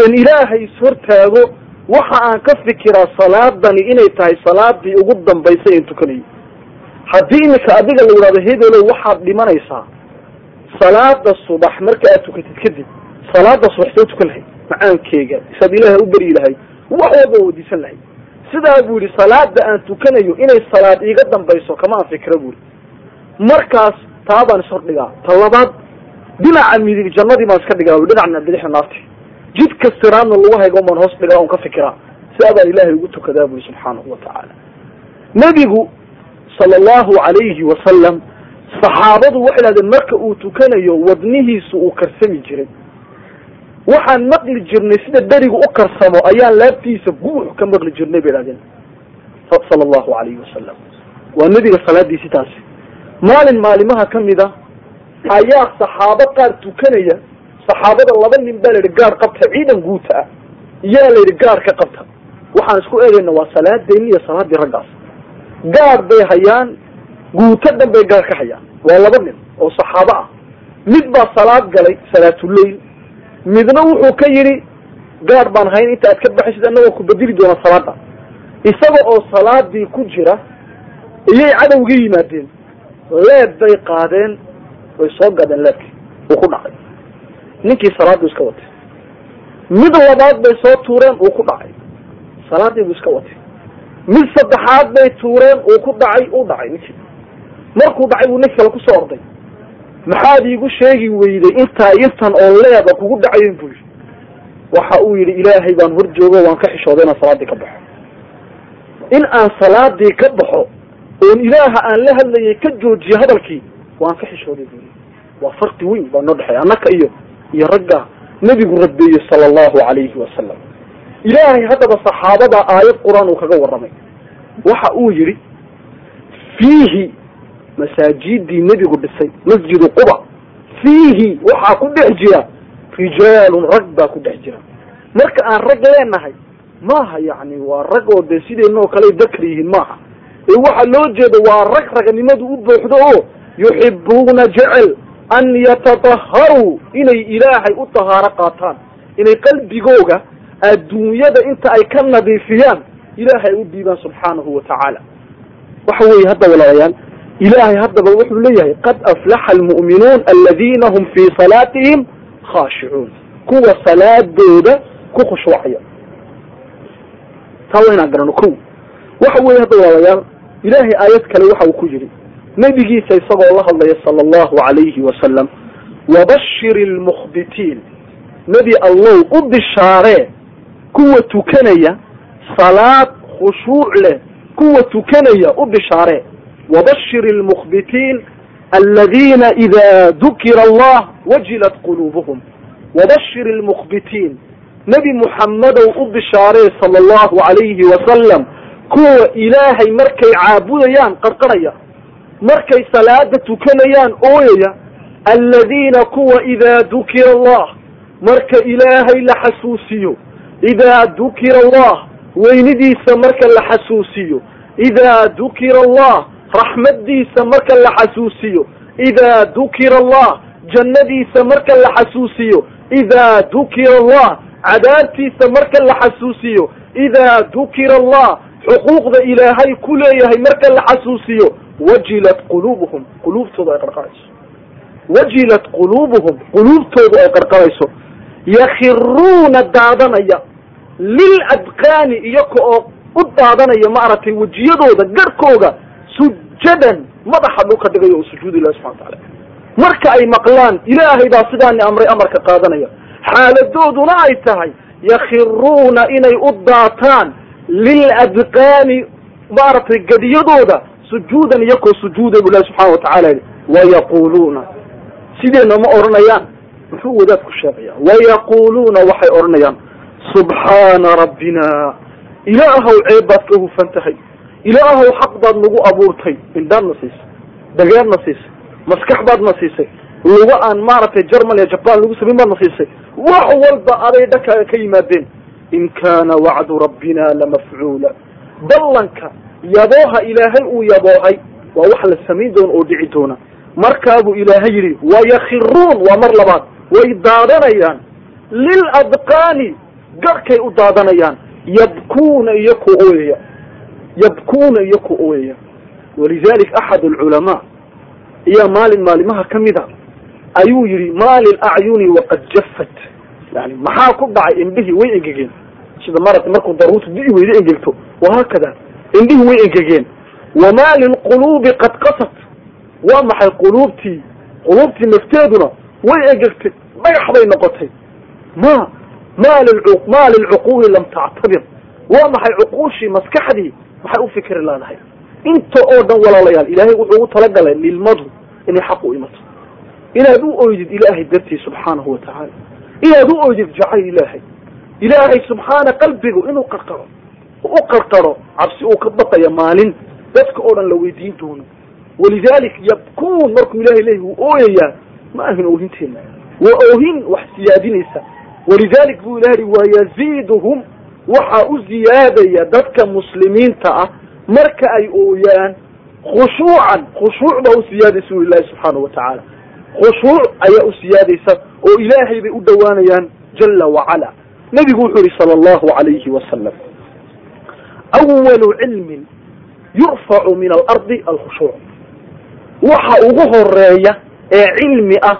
een ilaahay ishortaago waxa aan ka fikiraa salaadani inay tahay salaadii ugu dambaysay een tukanayo haddii iminka adiga la yidhahdo hebelow waxaad dhimanaysaa salaada subax marka aad tukatid kadib salaada subax soo tukan lahayd macaankeyga isaad ilaahay u beryi lahayd wax walba wadiisan lahayd sidaa buu yihi salaada aan tukanayo inay salaad iiga dambayso kama aan fikra buu yihi markaas taa baan ishordhigaa ta labaad dhinaca midig jannadii baan iska dhigaa dhinacna bidixna naarti. Jidka siraadna lagu haygo baan hoos dhigaa on ka fikiraa sidaa baan ilaahay ugu tukadaa buri subxaanahu watacaala nebigu sala allahu calayhi wasalam saxaabadu waxay dhahdeen marka uu tukanayo wadnihiisu uu karsami jiray waxaan maqli jirnay sida dherigu u karsamo ayaan laabtiisa guux ka maqli jirnay bay dhahdeen sala allahu calayhi wasalam waa nebiga salaadiisi taasi maalin maalimaha ka mid a ayaa saxaabo qaar tukanaya saxaabada laba nin baa la yidhi gaar qabta ciidan guuta ah. Yaa la yidhi gaar ka qabta. Waxaan isku eegayna waa salaadeyni iyo salaadii raggaas. Gaar bay hayaan guuto dhan bay gaar ka hayaan. Waa laba nin oo saxaabo ah. Mid baa salaad galay salaatuleyl midna wuxuu ka yidhi gaar baan hayn inta aad ka baxaysid annagoo ku bedeli doona salaada isaga oo salaadii ku jira iyay cadowga yimaadeen. Leeb bay qaadeen way soo gadeen leebkii uu ku dhacay. Ninkii salaaduu iska watay. Mid labaad bay soo tuureen uu ku dhacay. Salaadii buu iska watay. Mid saddexaad bay tuureen uu ku dhacay uu dhacay ninkii. Markuu dhacay buu nin kale ku soo orday maxaad iigu sheegi weyday intaa intan oo leeba kugu dhacayen buu yidhi. Waxa uu yidhi ilaahay baan hor joogo waan ka xishooday inaan salaadii ka baxo. In aan salaadii ka baxo oon ilaaha aan la hadlayay ka joojiyo hadalkii waan ka xishooday buli waa farqi weyn baa noo dhexeeya annaka iyo iyo ragga nebigu rabeeyey sala allahu calayhi wasalam ilaahay haddaba saxaabada aayad qur'aan uu kaga warramay. Waxa uu yidhi fiihi masaajidii nebigu dhisay masjidu quba. Fiihi waxaa ku dhex jira rijaalun rag baa ku dhex jira. Marka aan rag leenahay maaha yacni waa rag oo dee sideenna oo kale dakr yihiin maaha. Ee waxaa loo jeeda waa rag raganimadu u buuxdo oo yuxibuuna jecel an yatataharuu inay ilaahay u tahaaro qaataan. Inay qalbigooga adduunyada inta ay ka nadiifiyaan ilaahay u dhiibaan subxaanahu wa tacaala. Waxa weeye hadda walaalayaal ilaahay haddaba wuxuu leeyahay qad aflaxa almu'minuun aladiina hum fii salaatihim khaashicuun kuwa salaadooda ku khushuucaya taa waa inaan garano ko waxa weeye hadda walaalayaal ilaahay aayad kale waxa uu ku yidhi nebigiisa isagoo la hadlaya sala allahu calayhi wasalam wabashir ilmukhbitiin nebi allow u bishaaree kuwa tukanaya salaad khushuuc leh kuwa tukanaya u bishaaree wabashir ilmukhbitiin aladiina ida dukira allah wajilat quluubuhum wabashir ilmukhbitiin nebi muxammedow u bishaaree sala allahu calayhi wasalam kuwa ilaahay markay caabudayaan qarqarhaya markay salaada tukanayaan ooyaya aladiina kuwa idaa dukira allah marka ilaahay la xasuusiyo idaa dukira allah weynidiisa marka la xasuusiyo idaa dukira allah raxmaddiisa marka la xasuusiyo. Idaa dukira allah jannadiisa marka la xasuusiyo. Idaa dukira allah cadaabtiisa marka la xasuusiyo. Idaa dukira allah xuquuqda ilaahay ku leeyahay marka la xasuusiyo. Wajilat quluubuhum quluubtooda ay qarqarayso. Wajilat quluubuhum quluubtoodu ay qarqarayso. Yakhiruuna daadanaya. Lil adqaani iyaga oo u daadanaya maaragtay wejiyadooda garhkooga sujadan madaxa dhulka dhigayo oo sujuud ilahi subxana wataala marka ay maqlaan ilaahay baa sidaani amray amarka qaadanaya. Xaaladooduna ay tahay yakhiruuna inay u daataan lil adqaani maaragtay gadiyadooda sujuudan iyakoo sujuuda bu ilahi subxaana watacaala yidhi. Wayaquluuna sideena ma odhanayaan muxuu wadaadku sheegaya wayaquluuna waxay odhanayaan subxaana rabbina ilaahow ceeb baad ka hufan tahay ilaahow xaq baad nagu abuurtay indhaad na siisay dageer siisay maskax baad na siisay luga aan maaragtay jerman iyo jaban lagu samayn baad na siisay wax walba aday dhankaaga ka yimaadeen. In kaana wacdu rabbina lamafcuula ballanka yabooha ilaahay uu yaboohay waa wax la samayn doona oo dhici doona. Markaabuu ilaahay yidhi wayakhiruun waa mar labaad. Way daadanayaan. Lil adqaani garhkay u daadanayaan. Yabkuuna iyo ku ooyaya yabkuuna iyo ku ooyaya. Walidalik axad alculamaa ayaa maalin maalimaha ka mid a ayuu yidhi maali lacyuni waqad jaffat. Yani maxaa ku dhacay indhihii way engegeen? Sida marata markuu daruurtu di'i weyda engegto. Wahaakada indhihii way engegeen. Wamaa lilquluubi qad qasat. Waa maxay quluubtii? Quluubtii nafteeduna way engegtay. Dhagax bay noqotay. Ma ma ma lilcuquuli lam tactabir waa maxay cuquushii maskaxdii maxay u fikri leedahay inta oo dhan walaalayaal ilaahay wuxuu ugu talagalay nilmadu inay xaq u imato. Inaad u oydid ilaahay dartii subxaanahu wa tacaala. Inaad u oydid jacayl ilaahay. Ilaahay subxaana qalbigu inuu qarqaro u qarqaro cabsi uu ka baqaya maalin dadka oo dhan la weydiin doono. Walidalik yabkuun markuu ilahay leeyahy wuu ooyayaa ma ahin oohinteena. Waa oohin wax siyaadinaysa. Walidalik buu ilahay yihi wayaziiduhum waxaa u ziyaadaya dadka muslimiinta ah marka ay ooyaan khushuucan khushuuc baa u siyaadaysa u ilahi subxaanahu wa tacaala. Khushuuc ayaa u siyaadaysa oo ilaahay bay u dhowaanayaan jala wacala nebigu wuxuu yihi sala allahu alayhi wasalam awalu cilmin yurfacu min alardi alkhushuuc. Waxa ugu horreeya ee cilmi ah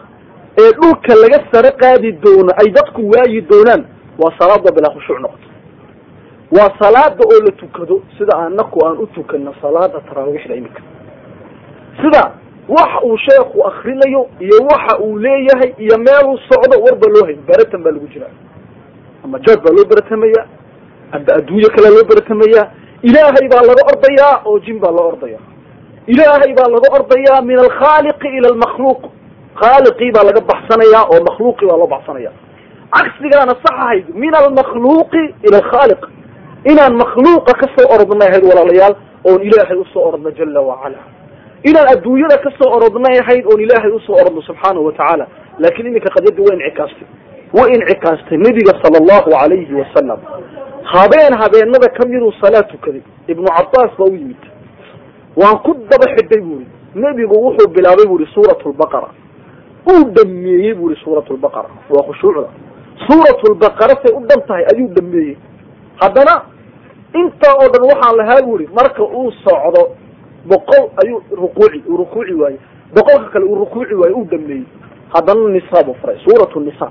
ee dhulka laga sare qaadi doono ay dadku waayi doonaan waa salaada bilaa khushuuc noqoto waa salaada oo la tukado sida anaku aan u tukano salaada taraawiixda iminka. Sida waxa uu sheekhu akrinayo iyo waxa uu leeyahay iyo meeluu socdo warba loo hayo beratan baa lagu jiraa ama jaad baa loo beratamaya amba adduunyo kalea loo beratamaya ilaahay baa laga ordayaa oo jin baa loo ordaya ilaahay baa laga ordayaa min alkhaaliqi ila almakhluuq. Khaaliqii baa laga baxsanayaa oo makhluuqii baa loo baxsanaya cagsigaana sax ahayd min almakhluuqi ila alkhaaliq inaan makhluuqa ka soo orodnay ahayd walaalayaal oon ilaahay u soo orodno jala wacala. Inaan adduunyada ka soo orodnay ahayd oon ilaahay u soo orodno subxaanahu watacaala laakiin iminka qadyadii way incikaastay way incikaastay nebiga sala allahu alayhi wasalam habeen habeenada kamiduu salaad tukaday ibnu cabaas baa u yimid. Waan ku daba xidhay buri. Nebigu wuxuu bilaabay buri suurat lbaqara uu dhameeyey buri suurat lbaqara waa khushuucda. Suurat lbaqara say u dhan tahay ayuu dhameeyey haddana intaa oo dhan waxaan lahaa buri marka uu socdo boqol ayuu rukuuci uu rukuuci waaye. Boqolka kale uu rukuuci waaye uu dhameeyey haddana nisa buu faray suuratu nisa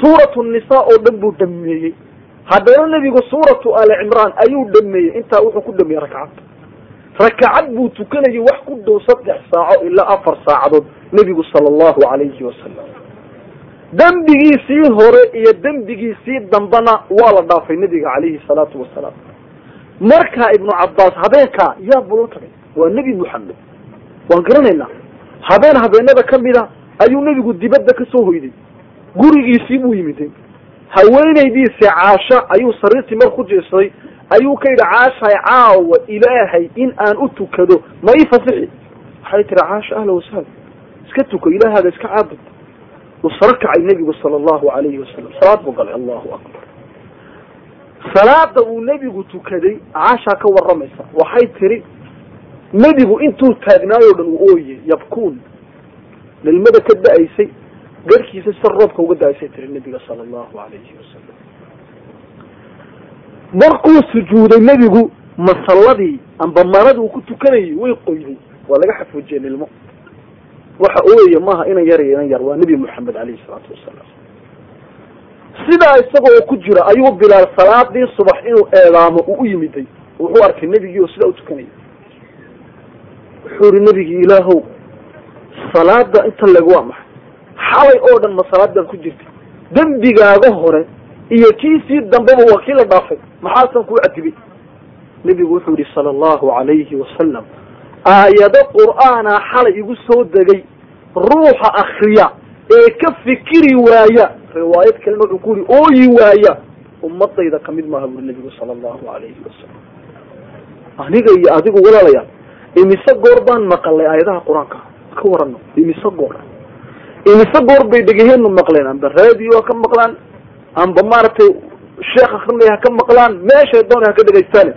suuratu nisa oo dhan buu dhameeyey haddana nebigu suuratu ali cimraan ayuu dhameeyey intaa wuxuu ku dhameeyey rakcad rakacad buu tukanayay wax ku dhow saddex saaco ilaa afar saacadood nebigu sala allahu calayhi wasalam dembigiisii hore iyo dembigiisii dambena waa la dhaafay nebiga calayhi salaatu wasalaam. Markaa ibnu cabaas habeenkaa yaa buu la tagay waa nebi moxamed waan garanaynaa habeen habeenada kamida ayuu nebigu dibadda ka soo hoyday. Gurigiisii buu yimiday haweenaydiisi caasha ayuu sariirtii mar ku jiirsaday ayuu ka yidhi caashay caawa ilaahay in aan u tukado ma ii fasixi. Waxay tiri caasha ahla wasahla iska tuko ilaahaaga iska caabud uu saro kacay nebigu sala allahu alayhi wasalam salaad buu galay allahu akbar. Salaada uu nebigu tukaday caashaa ka waramaysa waxay tiri nebigu intuu taagnaayo dhan uu ooye yabkuun nilmada ka da'aysay garhkiisa si roobka uga da'aysay tiri nebiga sala allahu alayhi wasalam markuu sujuuday nebigu masalladii amba maradii uu ku tukanayay way qoyday waa laga xafuujiyey nilmo waxa ooyaya maaha inan yar iyo inan yar. Waa nebi moxamed alayhi salaatu wasalaam. Sidaa isagoo ku jira ayuu bilaal salaadii subax inuu eedaamo uu u yimiday. Wuxuu arkay nebigii oo sidaa u tukanayay. Wuxuu yihi nebigii ilaahow salaada inta leg waa maxay? Xalay oo dhan ma salaadaad ku jirtay. Dembigaaga hore iyo kiisii dambeba waa kii la dhaafay. Maxaasan kuu cadibay nebigu wuxuu yihi sala allahu alayhi wasalam aayado qur'aana xalay igu soo degay ruuxa akriya ee ka fikiri waaya riwaayad kalena wuxuu ku yihi ooyi waaya ummadayda ka mid maaha buri nebigu sala allahu alayhi wasalam aniga iyo adigu walaalayaal imise goor baan maqalay aayadaha qur'aanka? Ka warano imise goor? Imise goor bay dhegeheenu maqleen? Amba radio ha ka maqlaan? Amba maaragtay sheekh akrinaya ha ka maqlaan? Meeshay doona ha ka dhegaystaane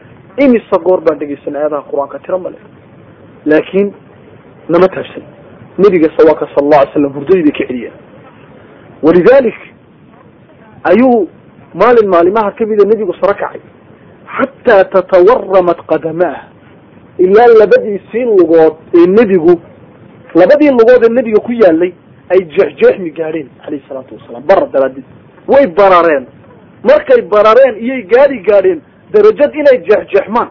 imise goor baan dhegeysanay aayadaha qur'aanka? Tiro male laakiin nama taabsan. Nebiga sawaaka sala allahu alay slam hurdadii ka celiyeen. Walidalik ayuu maalin maalimaha kamida nebigu saro kacay. Xataa tatawaramat qadamaah ilaa labadiisii lugood ee nebigu labadii lugood ee nebiga ku yaalay ay jeexjeexmi gaadheen alayhi salaatu wasalaam. Bara daraadid way barareen. Markay barareen iyay gaadi gaadheen darajad inay jeexjeexmaan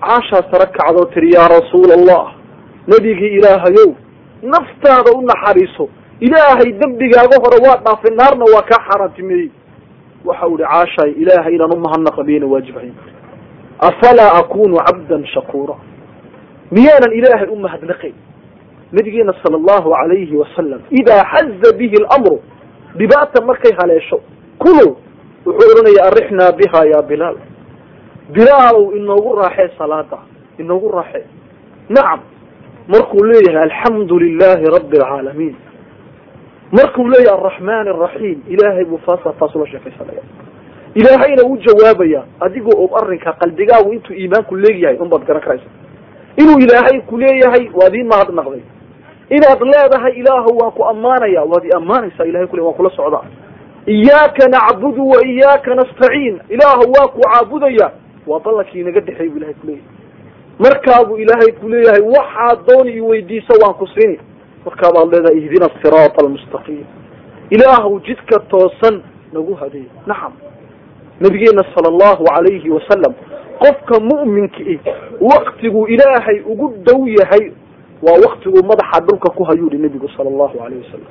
caashaa saro kacdoo tiri yaa rasuula allah nebigii ilaahayow naftaada u naxariiso. Ilaahay dembigaaga hore waa dhaafay naarna waa kaa xaaraantimeeyey. Waxa u ihi caashaay ilaahay inaan umahadnaqa miyayna waajibahayn afalaa akunu cabdan shakuura? Miyaanan ilaahay u mahadnaqayn. Nabigeena sala allahu alayhi wasalam idaa xaza bihi lamru dhibaata markay haleesho kulo wuxuu odhanaya arixnaa biha ya bilaal bilaalow inoogu raaxee salaada inoogu raaxee nacam markuu leeyahay alxamdu lilahi rabi alcaalamiin markuu leeyahay araxmaan araxiim ilaahay buu faasa taas ula sheekaysanaya. Ilaahayna wuu jawaabaya adigoo og arrinka qalbigaagu intuu iimaanku leegyahay unbaad garan karaysa inuu ilaahay ku leeyahay waad ii mahadnaqday inaad leedahay ilaahu waan ku ammaanaya waad i ammaanaysaa ilahay kule waan kula socdaa. Iyaaka nacbudu wa iyaaka nastaciin. Ilaahu waan ku caabudaya waa ballankii inaga dhexeey bu ilahay kuleeyahay markaabuu ilaahay kuleeyahay waxaad dooni i weydiiso waan ku siini. Markaabaad leedahay ihdina asiraata almustaqiim ilaahu jidka toosan nagu hadeey nacam nabigeena sala allahu alayhi wasalam qofka mu'minki waktiguu ilaahay ugu dhow yahay waa waktiguu madaxa dhulka ku hayuu hi nebigu sala allahu alayh wasalam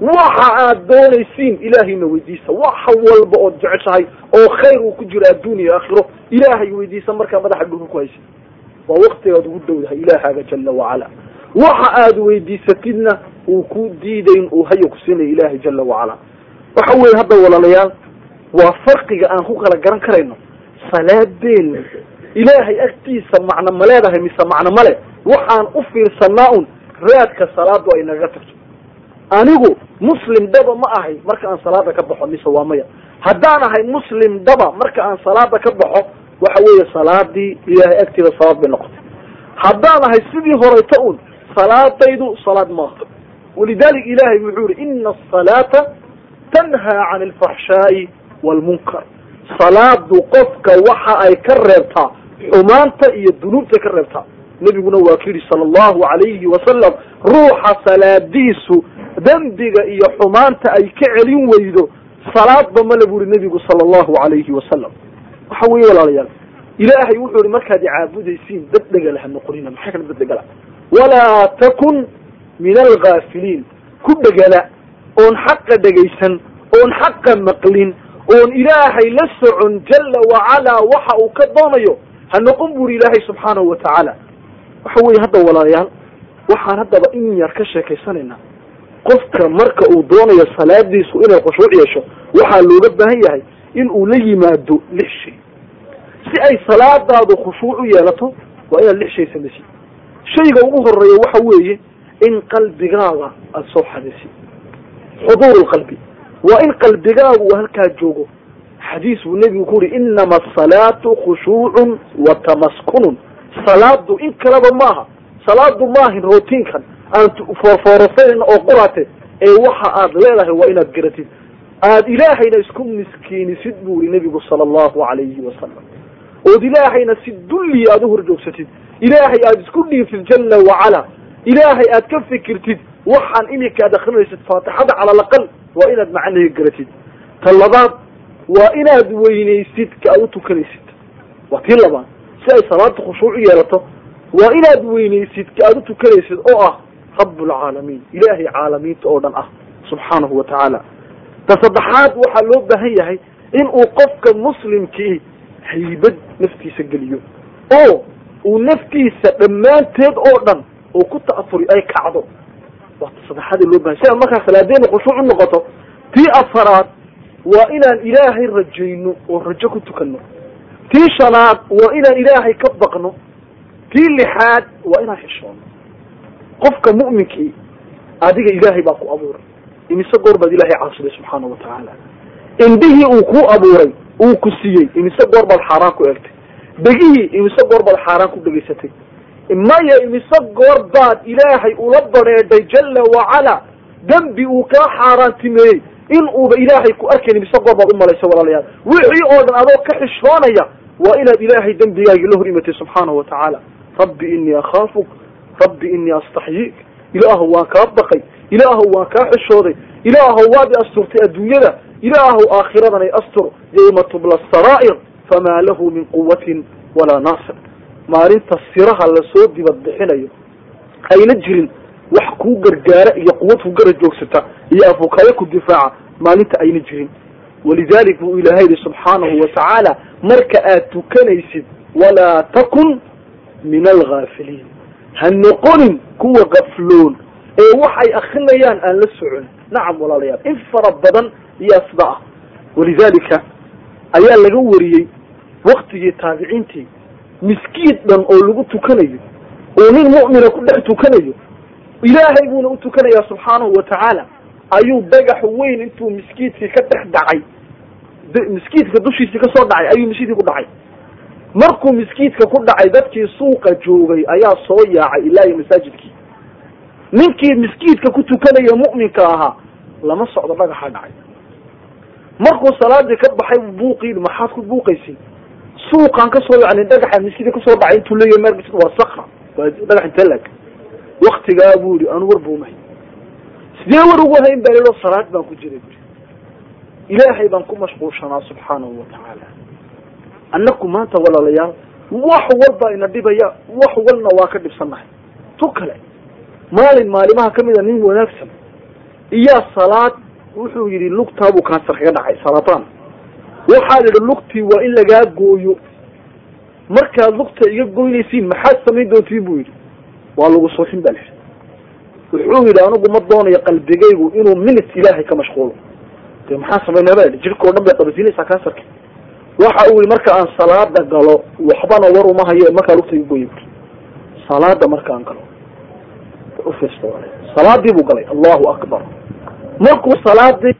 waxa aad doonaysiin ilaahayna weydiisa waxa walba ood jeceshahay oo khayr uu ku jiro adduun iyo aakhiro ilaahay weydiisa markaa madaxa dhulka ku haysid waa waktigaad ugu dowdahay ilaahaaga jala wacala waxa aad weydiisatidna uu ku diidayn uu hayo ku siinayo ilaahay jala wacala waxa weeye hadda walaalayaal waa farqiga aan ku kala garan karayno. Salaadeena ilaahay agtiisa macno ma leedahay mise macno male waxaan u fiirsanaa un raadka salaadu ay nagaga tagto anigu muslim dhaba ma ahay marka aan salaada ka baxo mise waa maya. Haddaan ahay muslim dhaba marka aan salaada ka baxo waxa weeye salaadii ilaahay agteeda salaad bay noqotay. Haddaan ahay sidii horeyta un salaadaydu salaad maaha walidalik ilahay wuxuu yihi ina asalaata tanhaa can alfaxshaa'i waalmunkar salaadu qofka waxa ay ka reebtaa xumaanta iyo dunuubtay ka reebtaa. Nebiguna waa ku yidhi sala allahu alayhi wasalam ruuxa salaadiisu dembiga iyo xumaanta ay ka celin weydo salaadba male bu yihi nebigu sala allahu alayhi wasalam waxa weeye walaalayaal ilaahay wuxuu yihi markaad icaabudaysiin dad dhegala ha noqonina maxaa kala dad dhegala walaa takun min algaafiliin ku dhegala oon xaqa dhegaysan oon xaqa maqlin oon ilaahay la socon jala wacalaa waxa uu ka doonayo ha noqon buri ilaahay subxaanahu wa tacaala waxa weeye hadda walaalayaal waxaan haddaba in yar ka sheekaysanaynaa qofka marka uu doonayo salaadiisu inay khushuuc yeesho waxaa looga baahan yahay in uu la yimaado lix shay. Si ay salaadaadu khushuuc u yeelato waa inaad lix shay samaysid shayga ugu horreeya waxa weeye in qalbigaaga aada soo xadaysid xuduur lqalbi waa in qalbigaagu uu halkaa joogo. Xadiis buu nebigu ku yuri inama asalaatu khushuucun wa tamaskunun salaadu in kaleba maaha salaadu maahin rootiinkan aan foorfoorasayna oo qurate ee waxa aad leedahay waa inaad garatid. Aad ilaahayna isku miskiinisid buu yihi nebigu sala allahu alayhi wasalam ood ilaahayna si dulliya aada u horjoogsatid. Ilaahay aada isku dhiibtid jala wacala ilaahay aad ka fikirtid waxaan iminka aad akrinaysid faatixada cala alaqal waa inaad macnaheega garatid. Ta labaad waa inaad weynaysid ka aad u tukanaysid. Waa tii labaad si ay salaada khushuuc u yeelato waa inaad weynaysid ka aad u tukanaysid oo ah rabbulcaalamiin ilaahay caalamiinta oo dhan ah subxaanahu wa tacaala ta saddexaad waxaa loo baahan yahay in uu qofka muslimkii haybad naftiisa geliyo. Oo uu naftiisa dhammaanteed oo dhan uu ku ta'afuri ay kacdo. Waa ta saddexaad loo bahay si aan markaa khushuuc u noqoto tii afaraad waa inaan ilaahay rajayno oo rajo ku tukanno. Tii shanaad waa inaan ilaahay ka baqno. Tii lixaad waa inaan xishoono qofka mu'minkii adiga ilaahay baa ku abuuray. Imise goor baad ilaahay caasiday subxaana wa tacaala indhihii uu ku abuuray uu ku siiyey imise goor baad xaaraan ku eegtay. Dhegihii imise goor baad xaaraan ku dhegaysatay maya imise goor baad ilaahay ula badheedhay jala wacala dembi uu kaa xaaraantimeeyey in uuba ilaahay ku arkayn imise goor baad umalaysa walaalayaal. Wixii oo dhan adoo ka xishoonaya waa inaad ilaahay dembigaagi la hor imatay subxaanahu wa tacaala rabbi inii akhaafuk rabbi inii astaxyiik ilaahow waan kaa baqay. Ilaahow waan kaa xishooday. Ilaahow waad i asturtay adduunyada. Ilaahow aakhiradan ay astur. Yawma tubla saraa'ir famaa lahu min quwatin walaa naasir. Maalinta siraha la soo dibad bixinayo ayna jirin wax kuu gargaara iyo quwad ku gara joogsata iyo afukayo ku difaaca maalinta ayna jirin. Walidalik buu ilaahay yihi subxaanahu wa tacaala marka aad tukanaysid walaa takun min algaafiliin ha noqonin kuwa gafloon ee waxay akrinayaan aan la socon. Nacam walaalayaal. In fara badan iyaa sida ah walidalika ayaa laga wariyey waktigii taabiciintii. Miskiid dhan oo lagu tukanayo oo nin mu'mina ku dhex tukanayo ilaahay buuna u tukanayaa subxaanahu wa tacaala ayuu dhagax weyn intuu miskiidkii ka dhex dhacay. Miskiidka dushiisii ka soo dhacay ayuu miskiidkii ku dhacay markuu miskiidka ku dhacay dadkii suuqa joogay ayaa soo yaacay ilaa iyo masaajidkii. Ninkii miskiidka ku tukanaya mu'minka ahaa lama socdo dhagaxa dhacay. Markuu salaadii ka baxay buuqii maxaad ku buuqaysin suuqaan ka soo yani dhagaxa miskiidka ka soo dhacay intuu leeyahay meel waa sakra waa dhagax intee lag waktigaa buu yihi anu war buumahay sidee war ugu hayn baa lilo salaad baan ku jiray buri ilaahay baan ku mashquulshanaa subxaanahu wa tacaala annaku maanta walaalayaal wax walba ina dhibaya wax walna waa ka dhibsannahay tu kale maalin maalimaha ka mid a nin wanaagsan iyaa salaad wuxuu yidhi lugtaabuu kansar kaga dhacay sarataan waxaad idhi lugtii waa in lagaa gooyo. Markaad lugta iga goynaysiin maxaad samayn doontiin buu yidhi. Waa lagu suuxin baa lihi wuxuu yidhi anigu ma doonayo qalbigaygu inuu minit ilaahay ka mashquulo. De maxaa samaynaa baa yidhi? Jirkao dhan bay qabasiinaysaa kansarka waxa uu marka aan salaada galo waxbana war uma hayo markaa lugta iga gooya bui salaada markaan galo. Salaadii buu galay. Allahu akbar. Markuu salaadii